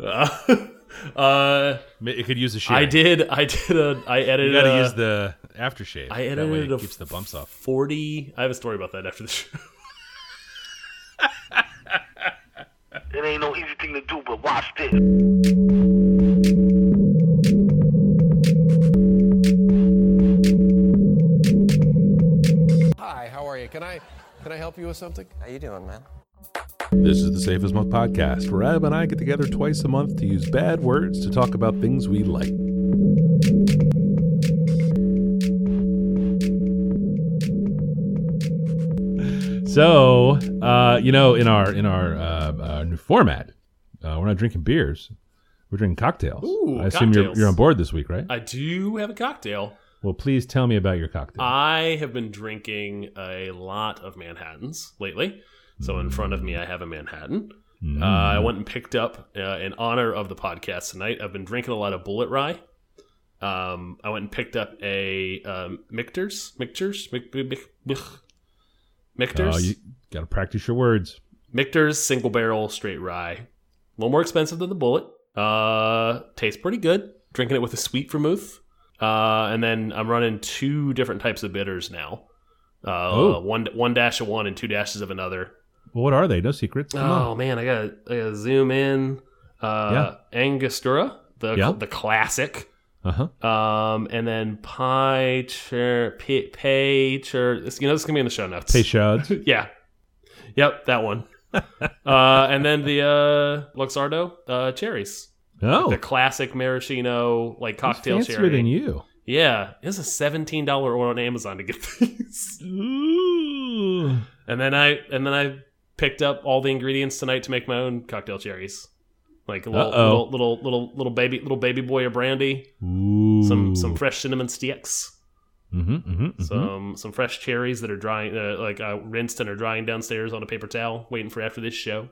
Uh, uh, It could use a shave. I did. I did a. I edited. You got to a- use the aftershave. I that way edited it a keeps the bumps off. Forty. I have a story about that after the show. It ain't no easy thing to do, but watch this. Hi, how are you? Can I can I help you with something? How you doing, man? This is the Safe as Milk podcast, where Ab and I get together twice a month to use bad words to talk about things we like. So, uh, you know, in our in our uh, uh, new format, uh, we're not drinking beers; we're drinking cocktails. Ooh, I assume you're cocktails. you're on board this week, right? I do have a cocktail. well, please tell me about your cocktail. I have been drinking a lot of Manhattans lately. So in front of me, I have a Manhattan. Mm. Uh, I went and picked up uh, in honor of the podcast tonight. I've been drinking a lot of Bulleit Rye. Um, I went and picked up a um, Michter's, Michter's, Mic- Mic- Mic- Michter's, Oh, you got to practice your words. Michter's single barrel straight rye. A little more expensive than the Bulleit. Uh, tastes pretty good. Drinking it with a sweet vermouth. Uh, and then I'm running two different types of bitters now. Uh, Oh. one one dash of one and two dashes of another. Well, what are they? No secrets. Come Oh on. man, I gotta, I gotta zoom in. Uh, Angostura, the Yeah. the classic. Uh huh. Um, and then pie chur pay, pay chur. You know, this is gonna be in the show notes. Peychaud's. yeah. Yep, that one. uh, and then the uh, Luxardo uh, cherries, Oh, the classic maraschino like cocktail fancier cherry. than you. Yeah, it's a seventeen dollar order on Amazon to get these. Ooh. And then I and then I picked up all the ingredients tonight to make my own cocktail cherries, like a little Uh-oh. little, little little little baby little baby boy of brandy, Ooh. some some fresh cinnamon sticks, Mm-hmm, mm-hmm, mm-hmm. some some fresh cherries that are drying uh, like uh, rinsed and are drying downstairs on a paper towel, waiting for after this show.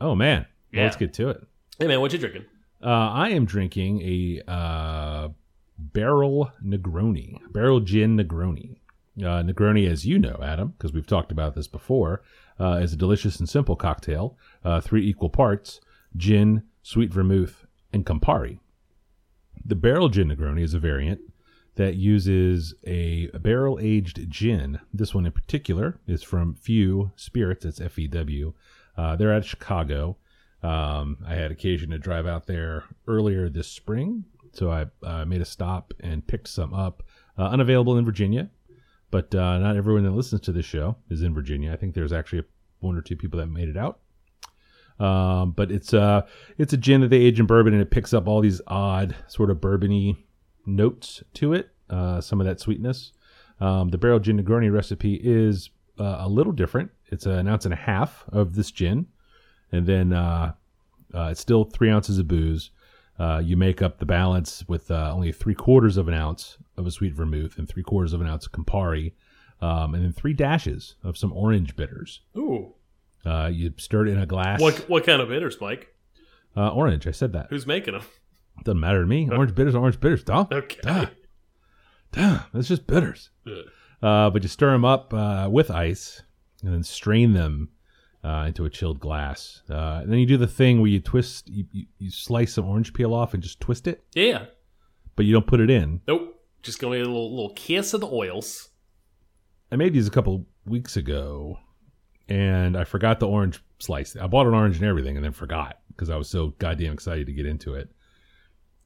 Oh man. Well, let's get to it. Hey man, what you drinking? Uh, I am drinking a uh, barrel Negroni, barrel gin Negroni. Uh, Negroni, as you know, Adam, because we've talked about this before, uh, is a delicious and simple cocktail. Uh, three equal parts: gin, sweet vermouth, and Campari. The barrel gin Negroni is a variant that uses a barrel aged gin. This one in particular is from Few Spirits. It's F E W. Uh, they're out of Chicago. Um, I had occasion to drive out there earlier this spring, so I uh, made a stop and picked some up. Uh, unavailable in Virginia, but uh, not everyone that listens to this show is in Virginia. I think there's actually one or two people that made it out. Um, but it's uh it's a gin that they age in bourbon, and it picks up all these odd sort of bourbony notes to it. Uh, some of that sweetness. Um, the barrel gin Negroni recipe is uh, a little different. It's an ounce and a half of this gin, and then uh, uh, it's still three ounces of booze. Uh, you make up the balance with uh, only three quarters of an ounce of a sweet vermouth and three quarters of an ounce of Campari, um, and then three dashes of some orange bitters. Ooh, Uh, you stir it in a glass. what what kind of bitters, Mike? Uh, orange. I said that. Who's making them? Doesn't matter to me. Orange bitters, are orange bitters. Duh. Okay. Duh. Duh. That's just bitters. Uh, but you stir them up uh, with ice and then strain them uh, into a chilled glass. Uh, and then you do the thing where you twist, you, you, you slice some orange peel off and just twist it, Yeah. but you don't put it in. Nope. Just gonna a little little kiss of the oils. I made these a couple weeks ago, and I forgot the orange slice. I bought an orange and everything, and then forgot because I was so goddamn excited to get into it.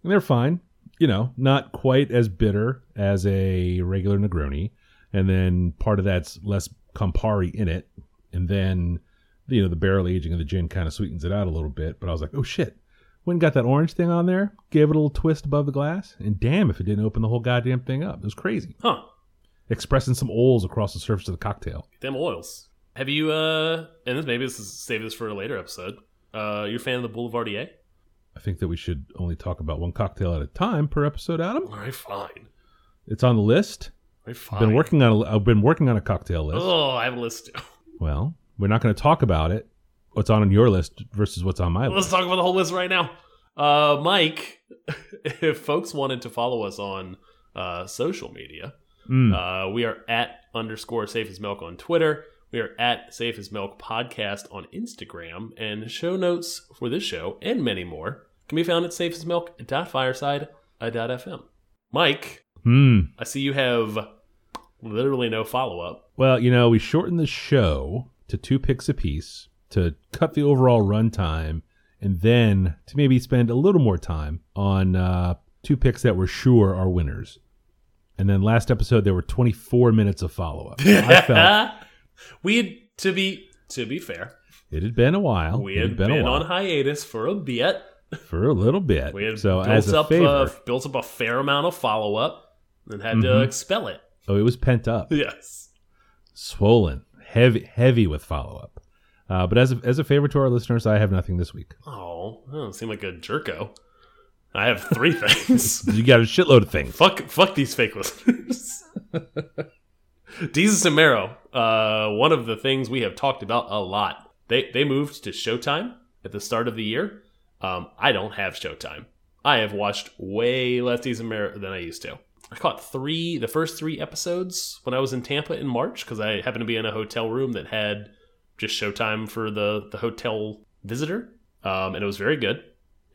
And they're fine, you know, not quite as bitter as a regular Negroni, and then part of that's less Campari in it, and then you know the barrel aging of the gin kind of sweetens it out a little bit. But I was like, oh shit. Went and got that orange thing on there, gave it a little twist above the glass, and damn if it didn't open the whole goddamn thing up. It was crazy Huh. expressing some oils across the surface of the cocktail. Them oils. Have you uh and this maybe this is save this for a later episode. Uh you're a fan of the Boulevardier? I think that we should only talk about one cocktail at a time per episode, Adam. Alright, fine. It's on the list. Alright, fine. I've been working on a, I've been working on a cocktail list. Oh, I have a list too. Well, we're not going to talk about it. What's on your list versus what's on my list. Let's list. talk about the whole list right now. Uh Mike, if folks wanted to follow us on uh social media, Mm. Uh, we are at underscore safe as milk on Twitter. We are at safe as milk podcast on Instagram. And show notes for this show and many more can be found at safeasmilk.fireside.fm. Mike, Hmm. I see you have literally no follow up. Well, you know, we shortened the show to two picks apiece to cut the overall runtime and then to maybe spend a little more time on uh, two picks that we're sure are winners. And then last episode, there were 24 minutes of follow up. I felt we had to be to be fair, it had been a while. we It had been, while. on hiatus for a bit. for a little bit. We had so built as a up favor, uh, built up a fair amount of follow up and had to Mhm. expel it. oh, it was pent up, Yes. swollen, heavy, heavy with follow up. Uh, but as a, as a favor to our listeners, I have nothing this week. Oh, I don't seem like a jerko. I have three things. You got a shitload of things. fuck, fuck these fake listeners. Desus and Mero, uh, one of the things we have talked about a lot. They they moved to Showtime at the start of the year. Um, I don't have Showtime. I have watched way less Desus and Mero than I used to. I caught three, the first three episodes when I was in Tampa in March because I happened to be in a hotel room that had just Showtime for the the hotel visitor, um, and it was very good.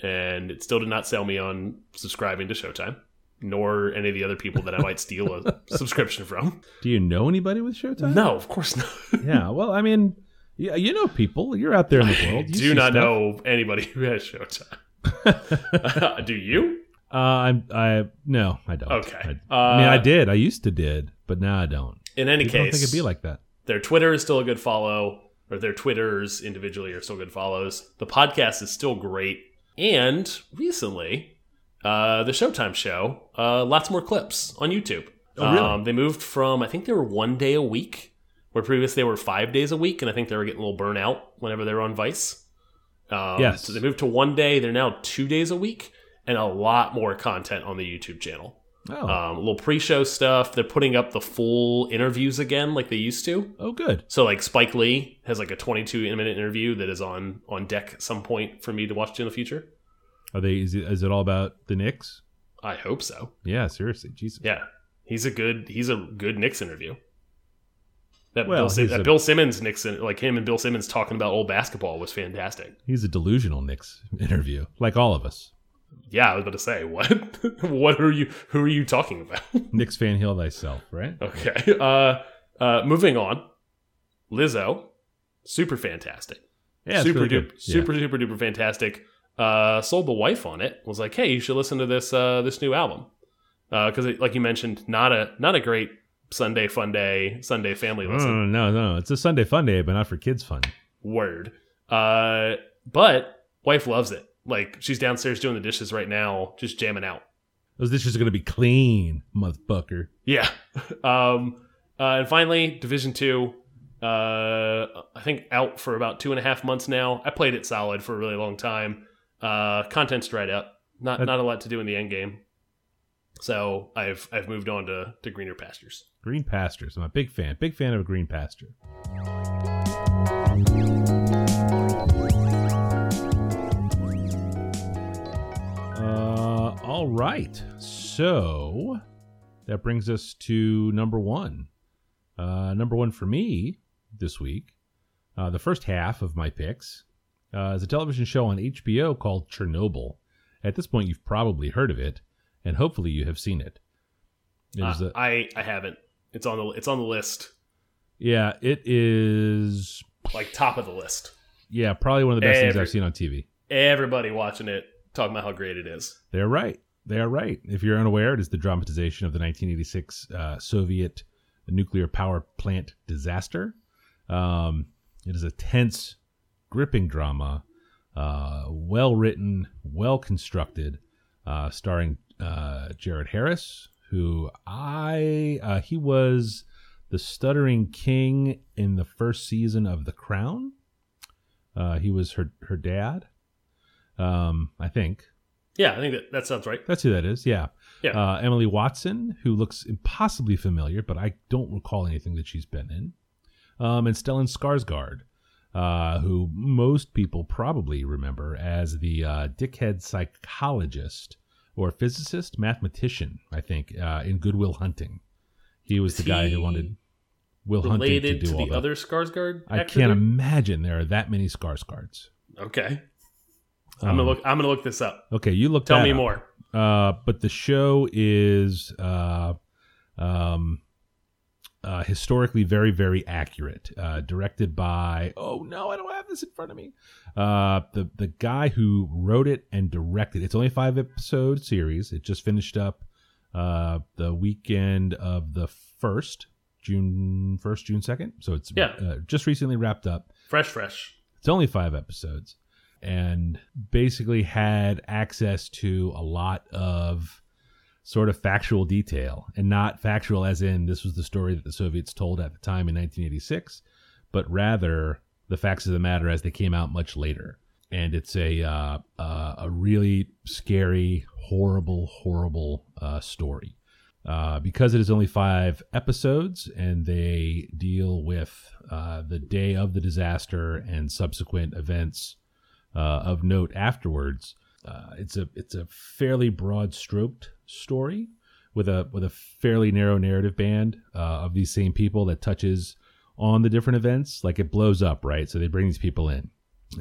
And it still did not sell me on subscribing to Showtime, nor any of the other people that I might steal a subscription from. Do you know anybody with Showtime? No, of course not. Yeah, well, I mean, yeah, you know people. You're out there in the world. You Do not stuff. know anybody who has Showtime. Do you? Uh, I'm. I no, I don't. Okay. I, I mean, I Uh, did. I used to did, but now I don't. In any case, think it'd be like that. their Twitter is still a good follow, or their Twitters individually are still good follows. The podcast is still great, and recently, uh, the Showtime show, uh, lots more clips on YouTube. Oh, really? Um, they moved from I think they were one day a week, where previously they were five days a week, and I think they were getting a little burnout whenever they were on Vice. Um, Yes. So they moved to one day. They're now two days a week, and a lot more content on the YouTube channel Oh, um, a little pre-show stuff. They're putting up the full interviews again, like they used to. oh, good. So, like Spike Lee has like a 22 minute interview that is on on deck at some point for me to watch in the future. Are they? Is it, is it all about the Knicks? I hope so. Yeah, seriously, Jesus. Yeah, he's a good he's a good Knicks interview. That, Well, Bill, that a- Bill Simmons Knicks like him and Bill Simmons talking about old basketball was fantastic. He's a delusional Knicks interview, like all of us. Yeah, I was about to say what what are you who are you talking about? Knicks Van heal thyself, right? Okay. Uh, uh, moving on. Lizzo, super fantastic. Yeah, super really duper. Yeah. super super duper fantastic. Uh, sold the wife on it. Was like, hey, you should listen to this uh, this new album because, like you mentioned, not a not a great Sunday fun day Sunday family No, listen. no, no, no. It's a Sunday fun day, but not for kids fun. Word. Uh, but wife loves it. Like she's downstairs doing the dishes right now, just jamming out. Those dishes are gonna be clean, motherfucker. Yeah. Um, uh, and finally, Division Two. Uh, I think out for about two and a half months now. I played it solid for a really long time. Uh, content's dried up. Not That- not a lot to do in the end game. So I've I've moved on to to greener pastures. Green pastures. I'm a big fan. Big fan of a green pasture. Uh, all right. So that brings us to number one. Uh, number one for me this week. Uh, the first half of my picks uh, is a television show on HBO called Chernobyl. At this point, you've probably heard of it, and hopefully, you have seen it. It Uh, a- I I haven't. It's on the it's on the list, Yeah, it is. like top of the list. Yeah, probably one of the best things I've seen on TV. Everybody watching it talking about how great it is. They're right. They are right. If you're unaware, it is the dramatization of the 1986 uh, Soviet nuclear power plant disaster. Um, it is a tense, gripping drama, uh, well written, well constructed, uh, starring uh, Jared Harris, who I uh, he was the stuttering king in the first season of The Crown. Uh, he was her her dad, um, I think. Yeah, I think that that sounds right. That's who that is. Yeah. Yeah. Uh, Emily Watson, who looks impossibly familiar, but I don't recall anything that she's been in. Um, and Stellan Skarsgård, uh, who most people probably remember as the uh, dickhead psychologist or physicist, mathematician, I think, uh, in Good Will Hunting. He was Is the guy who wanted Will Hunting to do to, all the the other Skarsgård. I can't there? imagine there are that many Skarsgårds. Okay. I'm gonna look. I'm gonna look this up. Okay, you look. Tell me up. more. Uh, but the show is uh, um, uh, historically very, very accurate. Uh, directed by oh no, I don't have this in front of me. Uh, the the guy who wrote it and directed it's only a five episode series. It just finished up uh, the weekend of the first June first, June second. So it's Yeah. uh, just recently wrapped up. Fresh, fresh. It's only five episodes and basically had access to a lot of sort of factual detail and not factual as in this was the story that the Soviets told at the time in 1986, but rather the facts of the matter as they came out much later. And it's a uh, uh, a really scary, horrible, horrible uh, story. Uh, because it is only five episodes and they deal with uh, the day of the disaster and subsequent events uh, of note afterwards. Uh, it's a it's a fairly broad stroked story with a with a fairly narrow narrative band uh, of these same people that touches on the different events. Like it blows up, right? So they bring these people in,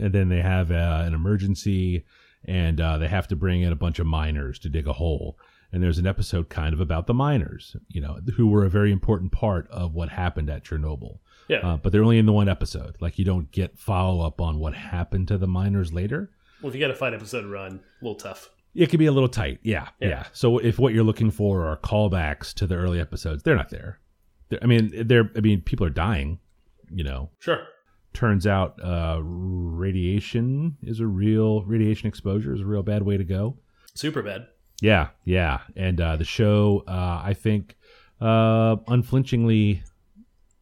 and then they have uh, an emergency, and uh, they have to bring in a bunch of miners to dig a hole. And there's an episode kind of about the miners, you know, who were a very important part of what happened at Chernobyl. Yeah. Uh, but they're only in the one episode. Like you don't get follow up on what happened to the miners later. well, if you got a five episode run, a little tough. It could be a little tight. Yeah, yeah. Yeah. So if what you're looking for are callbacks to the early episodes, they're not there. They're, I mean, they're. I mean, people are dying. You know, Sure. turns out uh, radiation is a real radiation exposure is a real bad way to go. Super bad. Yeah, yeah. And uh, the show, uh, I think, uh, unflinchingly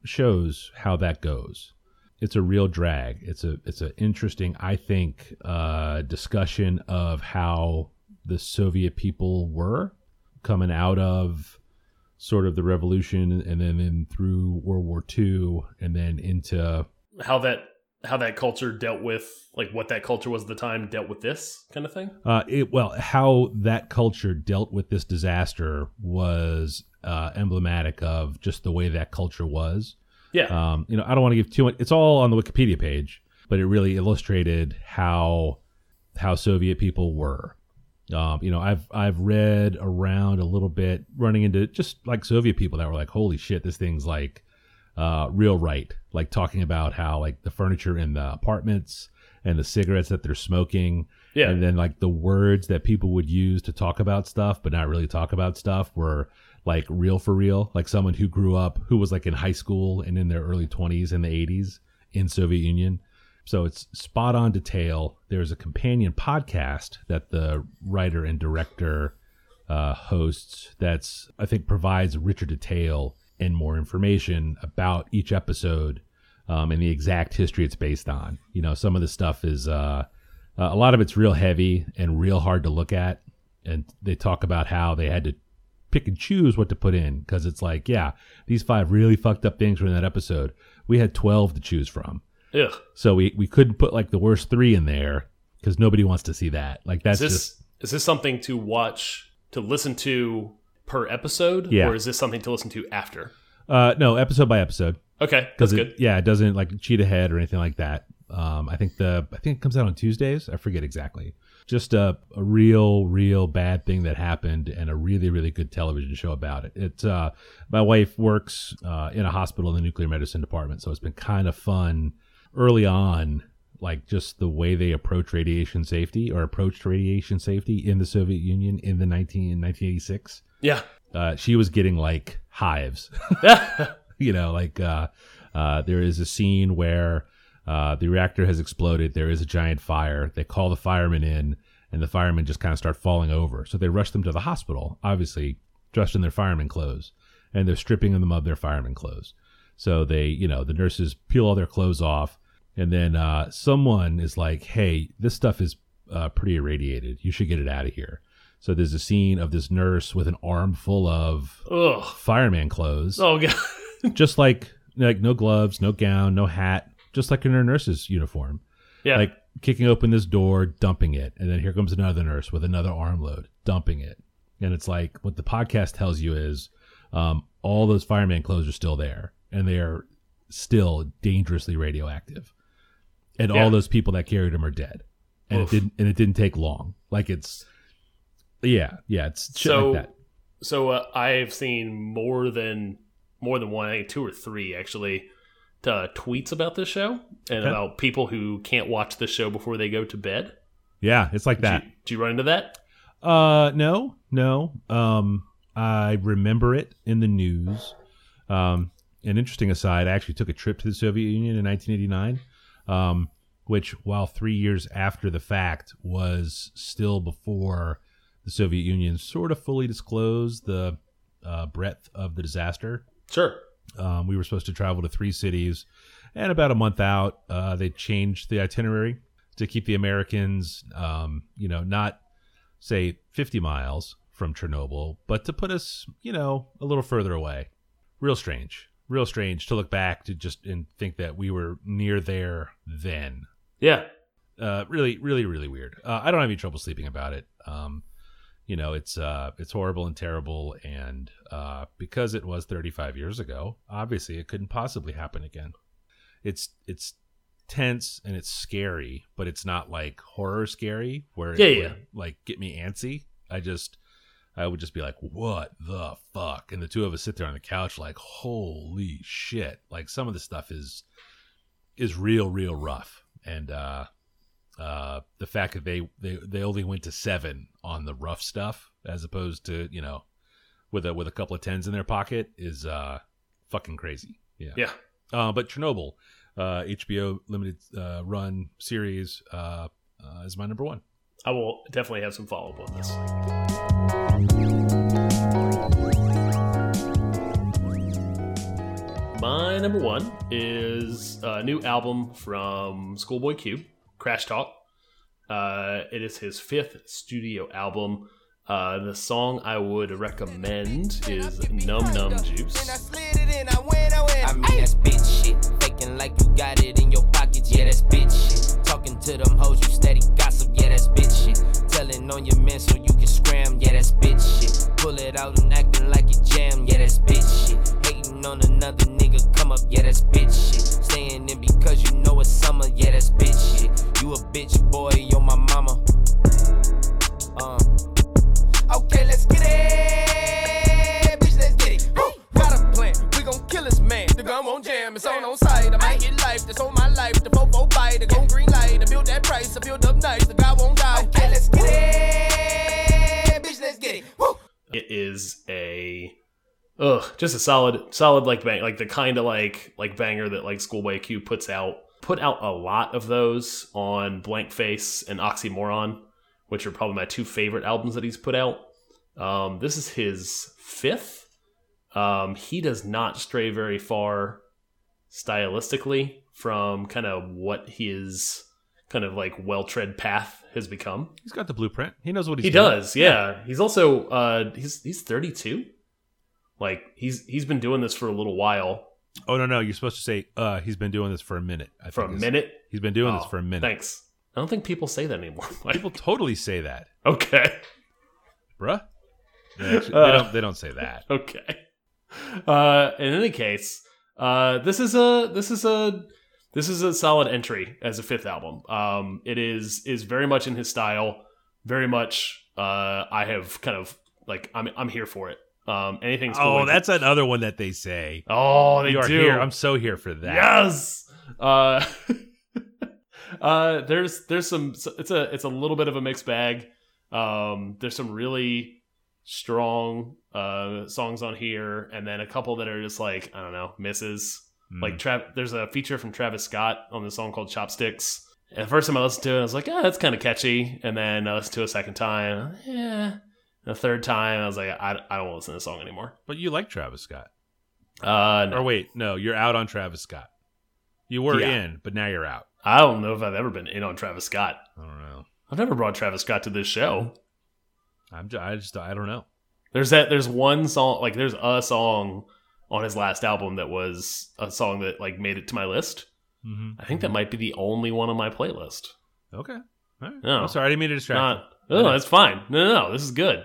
shows how that goes. It's a real drag. It's a it's an interesting, I think, uh, discussion of how the Soviet people were coming out of sort of the revolution, and then in through World War II, and then into How that how that culture dealt with like what that culture was at the time dealt with this kind of thing. Uh, it, well, how that culture dealt with this disaster was uh, emblematic of just the way that culture was. Yeah. Um, you know, I don't want to give too much. It's all on the Wikipedia page, but it really illustrated how how Soviet people were. Um, you know, I've I've read around a little bit, running into just like Soviet people that were like, "Holy shit, this thing's like uh, real right." Like talking about how like the furniture in the apartments and the cigarettes that they're smoking, Yeah. and then like the words that people would use to talk about stuff, but not really talk about stuff, were like real for real. Like someone who grew up, who was like in high school and in their early twenties in the eighties in Soviet Union. So it's spot on detail. There's a companion podcast that the writer and director uh, hosts that's I think provides richer detail and more information about each episode um, and the exact history it's based on. You know, some of the stuff is uh, uh, a lot of it's real heavy and real hard to look at, and they talk about how they had to pick and choose what to put in because it's like, yeah, these five really fucked up things were in that episode. We had twelve to choose from. Ugh. So we, we couldn't put like the worst three in there because nobody wants to see that. Like that's Is this just is this something to watch to listen to per episode, Yeah. or is this something to listen to after? uh no episode by episode Okay, that's because good. yeah it doesn't like cheat ahead or anything like that. Um, I think the I think it comes out on Tuesdays. I forget exactly. Just a, a real real bad thing that happened and a really really good television show about it. It's uh my wife works uh, in a hospital in the nuclear medicine department, so it's been kind of fun early on like just the way they approach radiation safety or approached radiation safety in the Soviet Union in the 19 1986. Yeah. Uh, she was getting like hives. you know, like uh, uh, there is a scene where uh, the reactor has exploded. There is a giant fire. They call the firemen in, and the firemen just kind of start falling over. So they rush them to the hospital, obviously dressed in their fireman clothes, and they're stripping them of their fireman clothes. So they, you know, the nurses peel all their clothes off, and then uh, someone is like, "Hey, this stuff is uh, pretty irradiated. You should get it out of here." So there's a scene of this nurse with an arm full of Ugh. fireman clothes, Oh god. just like like no gloves, no gown, no hat, just like in her nurse's uniform. Yeah. Like kicking open this door, dumping it, and then here comes another nurse with another armload, dumping it. And it's like what the podcast tells you is um, all those fireman clothes are still there, and they are still dangerously radioactive, and Yeah. all those people that carried them are dead. and Oof. it didn't and it didn't take long. Like it's yeah, yeah, it's shit so like that. so uh, I've seen more than more than one, I think two or three actually, uh, tweets about this show and Okay. about people who can't watch the show before they go to bed. Yeah, it's like that. Did you, did you run into that? Uh, no, no. Um, I remember it in the news. Um, an interesting aside: I actually took a trip to the Soviet Union in 1989, um, which, while three years after the fact, was still before the Soviet Union sort of fully disclosed the uh, breadth of the disaster. Sure. Um, we were supposed to travel to three cities, and about a month out, uh, they changed the itinerary to keep the Americans, um, you know, not say 50 miles from Chernobyl, but to put us, you know, a little further away. Real strange. Real strange to look back to just and think that we were near there then. Yeah. Uh, really, really, really weird. Uh, I don't have any trouble sleeping about it. Um, you know, it's uh, it's horrible and terrible, and uh, because it was 35 years ago, obviously it couldn't possibly happen again. It's it's tense and it's scary, but it's not like horror scary where it Yeah, would, like get me antsy. I just I would just be like, "What the fuck?" And the two of us sit there on the couch like, "Holy shit!" Like some of the stuff is is real, real rough, and uh, uh, the fact that they, they they only went to seven on the rough stuff as opposed to you know with a with a couple of tens in their pocket is uh fucking crazy. Yeah. Yeah. Uh, but Chernobyl, uh, HBO limited uh, run series uh, uh, is my number one. I will definitely have some follow up on this. My number one is a new album from Schoolboy Q, Crash Talk. Uh, it is his fifth studio album. Uh, the song I would recommend is Numb Numb Juice. I mean, that's bitch shit. Faking like you got it in your pockets, yeah, that's bitch shit. Talking to them hoes, you steady gossip, yeah, that's bitch shit. Telling on your man so you can scram, yeah, that's bitch shit. Pull it out and acting like you jam, yeah, that's bitch shit. Hating on another nigga, come up, yeah, that's bitch shit. Staying in because you know it's summer, yeah, that's bitch shit. You a bitch boy, you're my mama. Uh. Okay, let's get it. Bitch, let's get it. Woo! Got a plan. We gon' kill this man. The gun won't jam. It's on on site. I might get life. That's on my life. The fofo bite. The gon' green light. I build that price. I build up nice. The guy won't die. Okay, let's get it. Bitch, let's get it. Woo! it is a ugh just a solid solid like bang like the kind of like like banger that like schoolboy q puts out put out a lot of those on blank face and oxymoron which are probably my two favorite albums that he's put out um this is his fifth um he does not stray very far stylistically from kind of what his kind of like well tread path has become He's got the blueprint. He knows what he's he doing. does, yeah. He's also uh he's he's 32. Like he's he's been doing this for a little while. Oh no, no, you're supposed to say uh, he's been doing this for a minute. I For a minute. He's been doing this Oh, for a minute. Thanks. I don't think people say that anymore. People totally say that, okay. bruh. They, actually- they Uh, don't. They don't say that. Okay. Uh in any case, uh this is a this is a this is a solid entry as a fifth album. Um it is is very much in his style, very much uh I have kind of like I'm I'm here for it. Um anything's Oh, cool. that's another one that they say. Oh, they you are do. here. I'm so here for that. Yes. Uh, uh, there's there's some. It's a it's a little bit of a mixed bag. Um, there's some really strong uh songs on here, and then a couple that are just like I don't know misses. Mm. Like Trav, there's a feature from Travis Scott on the song called Chopsticks. And the first time I listened to it, I was like, "Ah, that's kind of catchy." And then I listened to it a second time, yeah. And a third time, I was like, "I, I don't want to listen to this song anymore." but you like Travis Scott. Uh, no. Or wait, no, you're out on Travis Scott. You were Yeah. in, but now you're out. I don't know if I've ever been in on Travis Scott. I don't know. I've never brought Travis Scott to this show. I'm. Just, I just. I don't know. There's that. There's one song. Like there's a song on his last album that was a song that like made it to my list. Mm-hmm. I think that might be the only one on my playlist. Okay. Right. No. I'm sorry. I didn't mean to distract. Not. you. No, that's fine. No, no, no. This is good.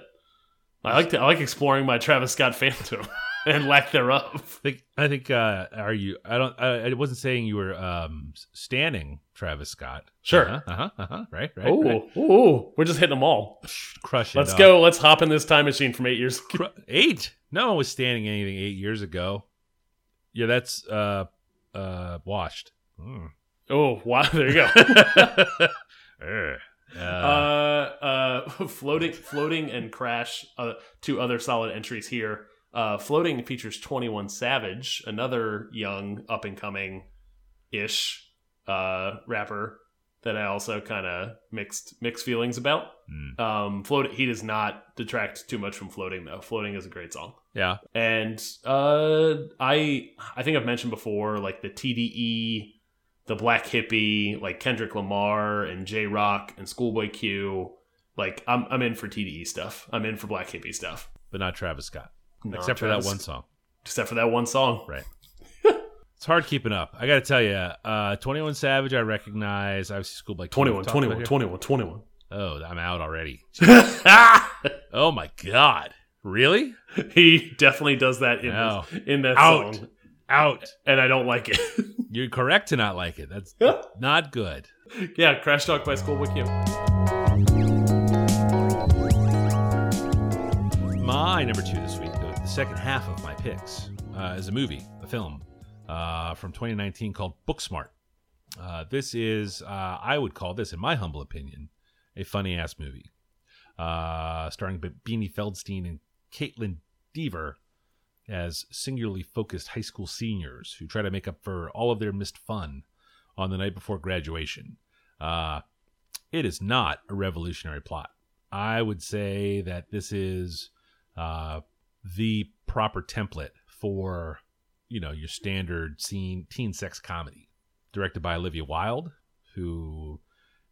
I like to, I like exploring my Travis Scott fandom. and lack thereof. I think I think uh are you I don't I, I wasn't saying you were um standing Travis Scott. Sure. Uh-huh, uh-huh, uh-huh. Right, right. Oh, right. ooh, we're just hitting them all. Crush it. Let's up. go. Let's hop in this time machine from eight years. 8. No one was standing anything 8 years ago. Yeah, that's uh uh washed. Hmm. Oh, wow. There you go. Uh, uh, uh, floating, floating, and crash. Uh, two other solid entries here. Uh, floating features Twenty One Savage, another young, up and coming, ish, uh, rapper that I also kind of mixed mixed feelings about. Hmm. Um, float. He does not detract too much from floating though. Floating is a great song. yeah. And uh, I I think I've mentioned before, like the TDE, the Black Hippy, like Kendrick Lamar and Jay Rock and Schoolboy Q. Like I'm I'm in for TDE stuff. I'm in for Black Hippy stuff. But not Travis Scott. Not Except for that one song. Except for that one song. Right. it's hard keeping up. I got to tell you, uh, 21 Savage, I recognize. Obviously, school like 21, 21, 21, 21. Oh, I'm out already. Oh my god. Really? he definitely does that in, No. this, in that Out. song. Out. And I don't like it. You're correct to not like it. That's not good. yeah, Crash Talk by Schoolboy Q. My number two this week, second half of my picks, uh, is a movie, a film uh, from 2019 called Booksmart. Uh, this is, uh, I would call this, in my humble opinion, a funny ass movie. Uh, starring Be- Beanie Feldstein and Kaitlyn Dever as singularly focused high school seniors who try to make up for all of their missed fun on the night before graduation. Uh, it is not a revolutionary plot. I would say that this is uh, the proper template for you know your standard scene teen sex comedy directed by olivia wilde who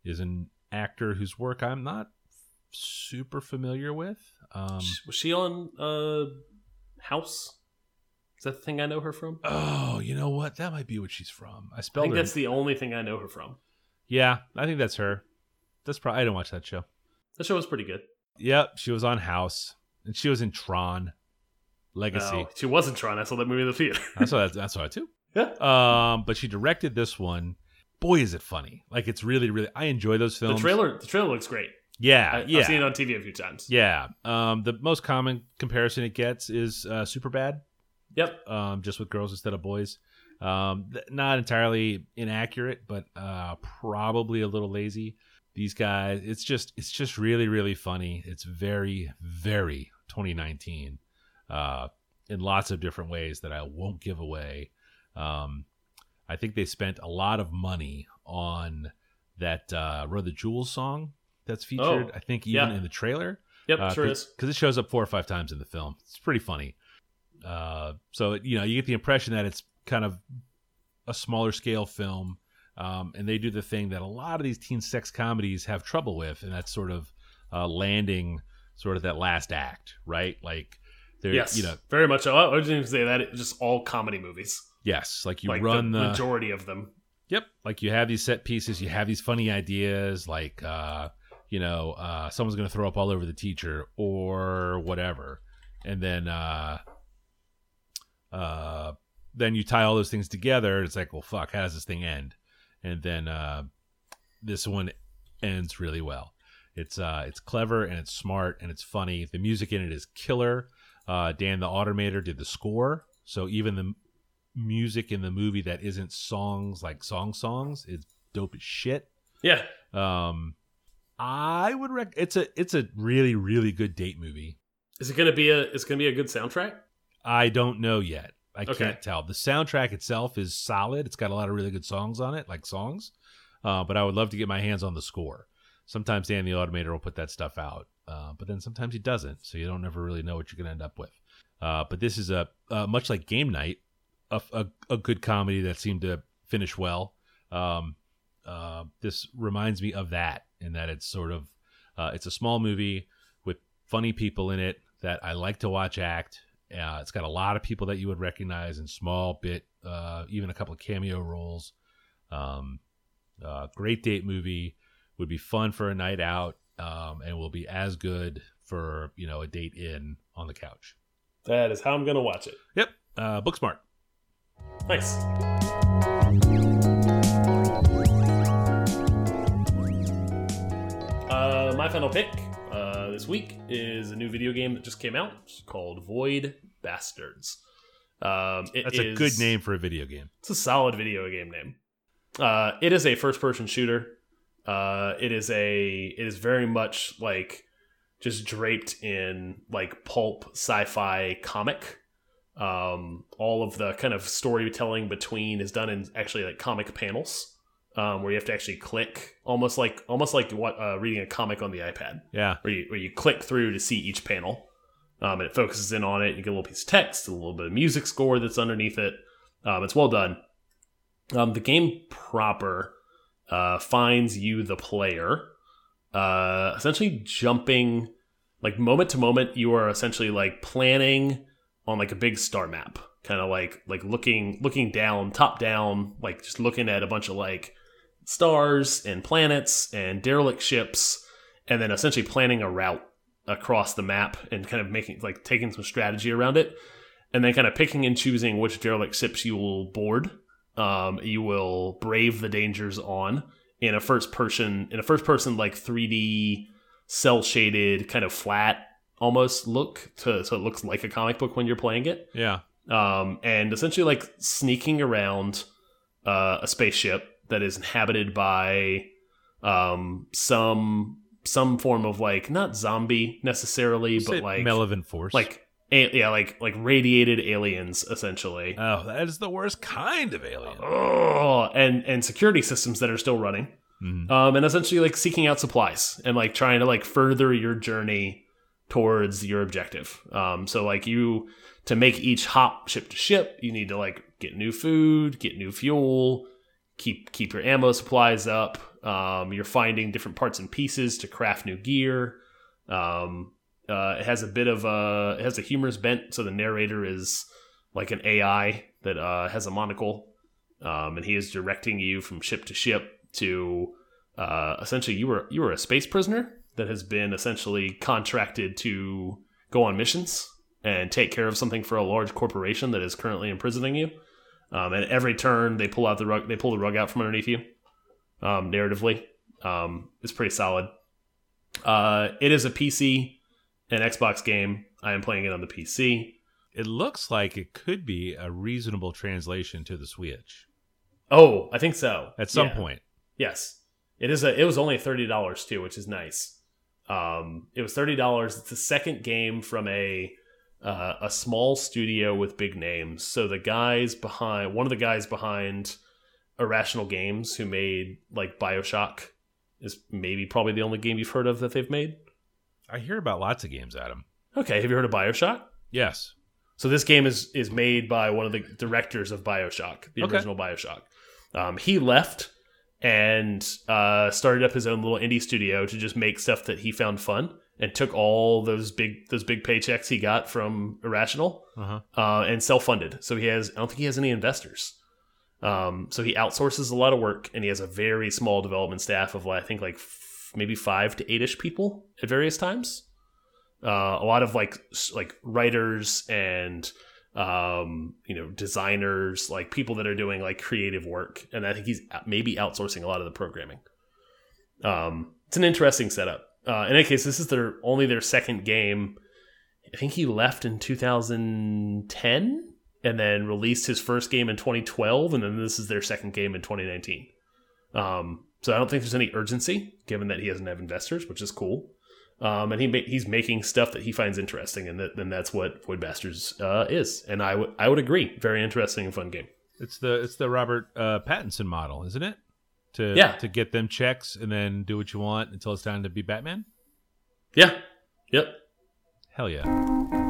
is an actor whose work i'm not super familiar with um, Was she on uh, House? Is that the thing I know her from? oh you know what that might be what she's from i I think that's the only thing I know her from. yeah i think that's her that's probably i didn't watch that show That show was pretty good. yep she was on house and she was in tron legacy No, she wasn't Tron. I saw that movie in the theater. i saw that that's saw it too yeah. Um, but she directed this one. Boy, is it funny! Like it's really, really. I enjoy those films. The trailer, the trailer looks great. yeah, I, yeah, I've seen it on TV a few times. yeah. Um, the most common comparison it gets is uh, Superbad. Yep. Um, just with girls instead of boys. Um, not entirely inaccurate, but uh, probably a little lazy. These guys, it's just, it's just really, really funny. It's very, very 2019, uh, in lots of different ways that I won't give away. Um, I think they spent a lot of money on that uh, "Run the Jewels" song that's featured. Oh, I think even yeah. in the trailer. Yep. sure is. because it shows up four or five times in the film. It's pretty funny. Uh, so you know, you get the impression that it's kind of a smaller scale film, um, and they do the thing that a lot of these teen sex comedies have trouble with, and that's sort of uh, landing sort of that last act, right? Like, there, Yes. you know, very much. I I didn't even say that. It's just all comedy movies. yes, like you like run the the, majority of them. Yep. Like you have these set pieces, you have these funny ideas, like uh, you know, uh, someone's gonna throw up all over the teacher or whatever. And then uh uh then you tie all those things together, and it's like, well fuck, how does this thing end? And then uh this one ends really well. It's uh it's clever and it's smart and it's funny. The music in it is killer. Uh Dan the Automator did the score. So even the music in the movie that isn't songs like song songs is dope as shit. Yeah. Um, I would rec. It's a it's a really really good date movie. Is it gonna be a? Is it gonna be a good soundtrack? I don't know yet. I Okay. can't tell. The soundtrack itself is solid. It's got a lot of really good songs on it, like songs. Uh, but I would love to get my hands on the score. Sometimes Dan the Automator will put that stuff out, uh, but then sometimes he doesn't. So you don't ever really know what you're going to end up with. Uh, but this is a uh, much like Game Night, a, a, a good comedy that seemed to finish well. Um, uh, this reminds me of that in that it's sort of uh, it's a small movie with funny people in it that I like to watch act. It's got a lot of people that you would recognize in small bit, even a couple of cameo roles. Um, great date movie would be fun for a night out, um, and will be as good for you know a date in on the couch. That is how I'm gonna watch it. Yep. Uh, Booksmart. Nice. Uh, my final pick uh, this week is a new video game that just came out it's called Void Bastards. Um, it That's a is- good name for a video game. It's a solid video game name. Uh, it is a first-person shooter. Uh, it is a it is very much like just draped in like pulp sci-fi comic. Um, all of the kind of storytelling between is done in actually like comic panels, um, where you have to actually click, almost like almost like what uh, reading a comic on the iPad Yeah. where you, where you click through to see each panel. Um, and it focuses in on it. You get a little piece of text, a little bit of music score that's underneath it. Um, it's well done. Um, the game proper uh, finds you, the player, uh, essentially jumping like moment to moment. You are essentially like planning on like a big star map, kind of like like looking looking down, top down, like just looking at a bunch of like stars and planets and derelict ships and then essentially planning a route across the map and kind of making like taking some strategy around it and then kind of picking and choosing which derelict ships you will board um, you will brave the dangers on in a first person in a first person like 3d cell shaded kind of flat almost look to so it looks like a comic book when you're playing it Yeah. um, and essentially like sneaking around uh, a spaceship that is inhabited by um, some some form of like not zombie necessarily, but like Malevolent Force. like a- yeah, like like radiated aliens essentially. oh, that is the worst kind of alien. oh, and and security systems that are still running. Mhm. Um, and essentially like seeking out supplies and like trying to like further your journey towards your objective. Um, so like you to make each hop ship to ship, you need to like get new food, get new fuel, keep keep your ammo supplies up. Um, you're finding different parts and pieces to craft new gear. Um, uh, it has a bit of a it has a humorous bent, so the narrator is like an AI that uh, has a monocle, um, and he is directing you from ship to ship to uh, essentially you were you were a space prisoner that has been essentially contracted to go on missions and take care of something for a large corporation that is currently imprisoning you. Um, and every turn they pull out the rug, they pull the rug out from underneath you. Um, narratively, um, it's pretty solid. Uh, it is a PC and Xbox game. I am playing it on the PC. It looks like it could be a reasonable translation to the Switch Oh, I think so. at some Yeah. point. Yes, it is. A, it was only thirty dollars too, which is nice. Um, it was thirty dollars. It's the second game from a uh, a small studio with big names. So the guys behind one of the guys behind Irrational Games, who made like Bioshock, is maybe probably the only game you've heard of that they've made. I hear about lots of games, Adam. Okay, have you heard of Bioshock? Yes. So this game is is made by one of the directors of Bioshock, the Okay. original Bioshock. Um, he left and uh, started up his own little indie studio to just make stuff that he found fun, and took all those big those big paychecks he got from Irrational Uh-huh. uh, and self funded. So he has I don't think he has any investors. Um, so he outsources a lot of work, and he has a very small development staff of like, I think like maybe five to eight ish people at various times. Uh, a lot of like like writers and um, you know designers, like people that are doing like creative work, and I think he's maybe outsourcing a lot of the programming. Um, it's an interesting setup. Uh, in any case, this is their only their second game. I think he left in 2010 and then released his first game in 2012, and then this is their second game in 2019. Um, so I don't think there's any urgency, given that he doesn't have investors, which is cool. Um, and he ma- he's making stuff that he finds interesting, and that, then that's what Void Bastards uh, is. And I would I would agree, very interesting and fun game. It's the it's the Robert uh, Pattinson model, isn't it? To Yeah. to get them checks and then do what you want until it's time to be Batman. Yeah, yep. Hell yeah.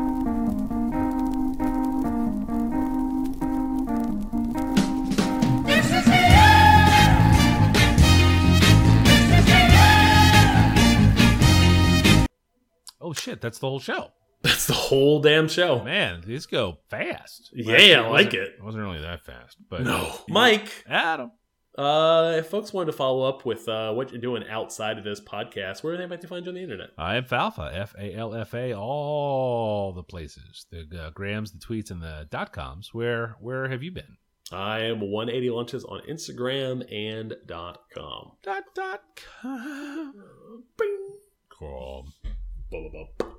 Shit, that's the whole show. That's the whole damn show. Man, these go fast. Yeah, Actually, I like wasn't- it. Wasn't really that fast, but No, Mike. Adam. Uh, if folks wanted to follow up with uh, what you're doing outside of this podcast, where are they about to find you on the internet? I am Falfa, F A L F A, all the places, the uh, grams, the tweets, and the dot coms. Where where have you been? I am 180 lunches on Instagram and dot com. Dot dot com. Bing. Cool blah blah blah.